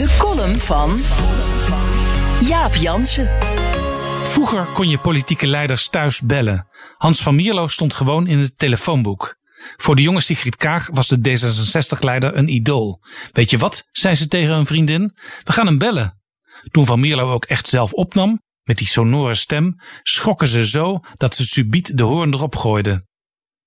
De column van Jaap Jansen. Vroeger kon je politieke leiders thuis bellen. Hans van Mierlo stond gewoon in het telefoonboek. Voor de jonge Sigrid Kaag was de D66-leider een idool. Weet je wat, zei ze tegen een vriendin? We gaan hem bellen. Toen Van Mierlo ook echt zelf opnam, met die sonore stem, schrokken ze zo dat ze subiet de hoorn erop gooiden.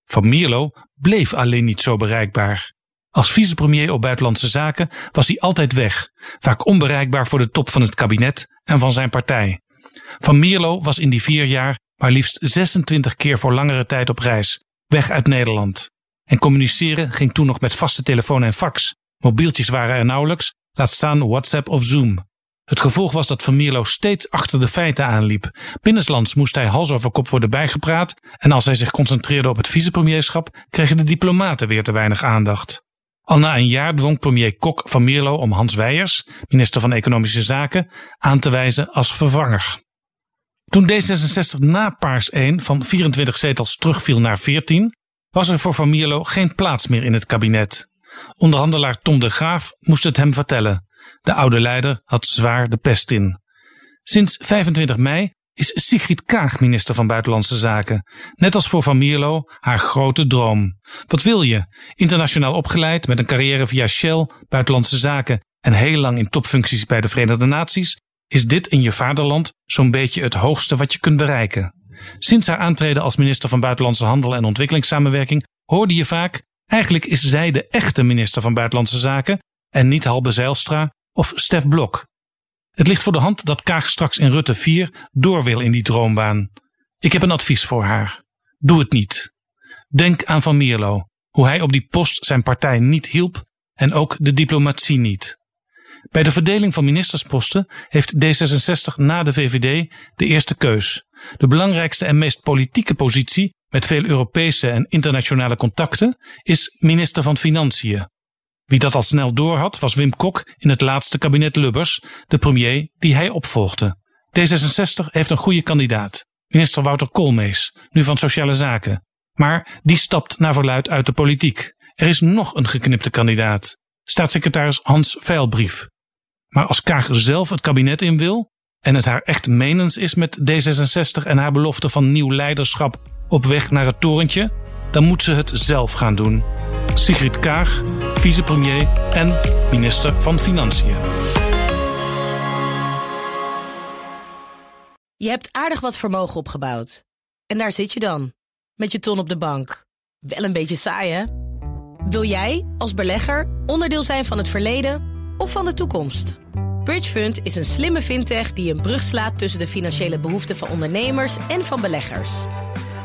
Van Mierlo bleef alleen niet zo bereikbaar. Als vicepremier op buitenlandse zaken was hij altijd weg, vaak onbereikbaar voor de top van het kabinet en van zijn partij. Van Mierlo was in die vier jaar maar liefst 26 keer voor langere tijd op reis, weg uit Nederland. En communiceren ging toen nog met vaste telefoon en fax. Mobieltjes waren er nauwelijks, laat staan WhatsApp of Zoom. Het gevolg was dat Van Mierlo steeds achter de feiten aanliep. Binnenlands moest hij hals over kop worden bijgepraat en als hij zich concentreerde op het vicepremierschap kregen de diplomaten weer te weinig aandacht. Al na een jaar dwong premier Kok van Mierlo om Hans Weijers, minister van Economische Zaken, aan te wijzen als vervanger. Toen D66 na Paars 1 van 24 zetels terugviel naar 14, was er voor Van Mierlo geen plaats meer in het kabinet. Onderhandelaar Tom de Graaf moest het hem vertellen. De oude leider had zwaar de pest in. Sinds 25 mei is Sigrid Kaag minister van Buitenlandse Zaken. Net als voor Van Mierlo haar grote droom. Wat wil je? Internationaal opgeleid met een carrière via Shell, Buitenlandse Zaken en heel lang in topfuncties bij de Verenigde Naties, is dit in je vaderland zo'n beetje het hoogste wat je kunt bereiken. Sinds haar aantreden als minister van Buitenlandse Handel en Ontwikkelingssamenwerking hoorde je vaak: eigenlijk is zij de echte minister van Buitenlandse Zaken en niet Halbe Zijlstra of Stef Blok. Het ligt voor de hand dat Kaag straks in Rutte 4 door wil in die droombaan. Ik heb een advies voor haar. Doe het niet. Denk aan Van Mierlo, hoe hij op die post zijn partij niet hielp en ook de diplomatie niet. Bij de verdeling van ministersposten heeft D66 na de VVD de eerste keus. De belangrijkste en meest politieke positie, met veel Europese en internationale contacten, is minister van Financiën. Wie dat al snel doorhad, was Wim Kok in het laatste kabinet Lubbers, de premier die hij opvolgde. D66 heeft een goede kandidaat, minister Wouter Koolmees, nu van Sociale Zaken. Maar die stapt naar verluid uit de politiek. Er is nog een geknipte kandidaat, staatssecretaris Hans Veilbrief. Maar als Kaag zelf het kabinet in wil en het haar echt menens is met D66 en haar belofte van nieuw leiderschap op weg naar het torentje, dan moet ze het zelf gaan doen. Sigrid Kaag, vicepremier en minister van Financiën. Je hebt aardig wat vermogen opgebouwd. En daar zit je dan, met je ton op de bank. Wel een beetje saai, hè? Wil jij, als belegger, onderdeel zijn van het verleden of van de toekomst? Bridgefund is een slimme fintech die een brug slaat tussen de financiële behoeften van ondernemers en van beleggers.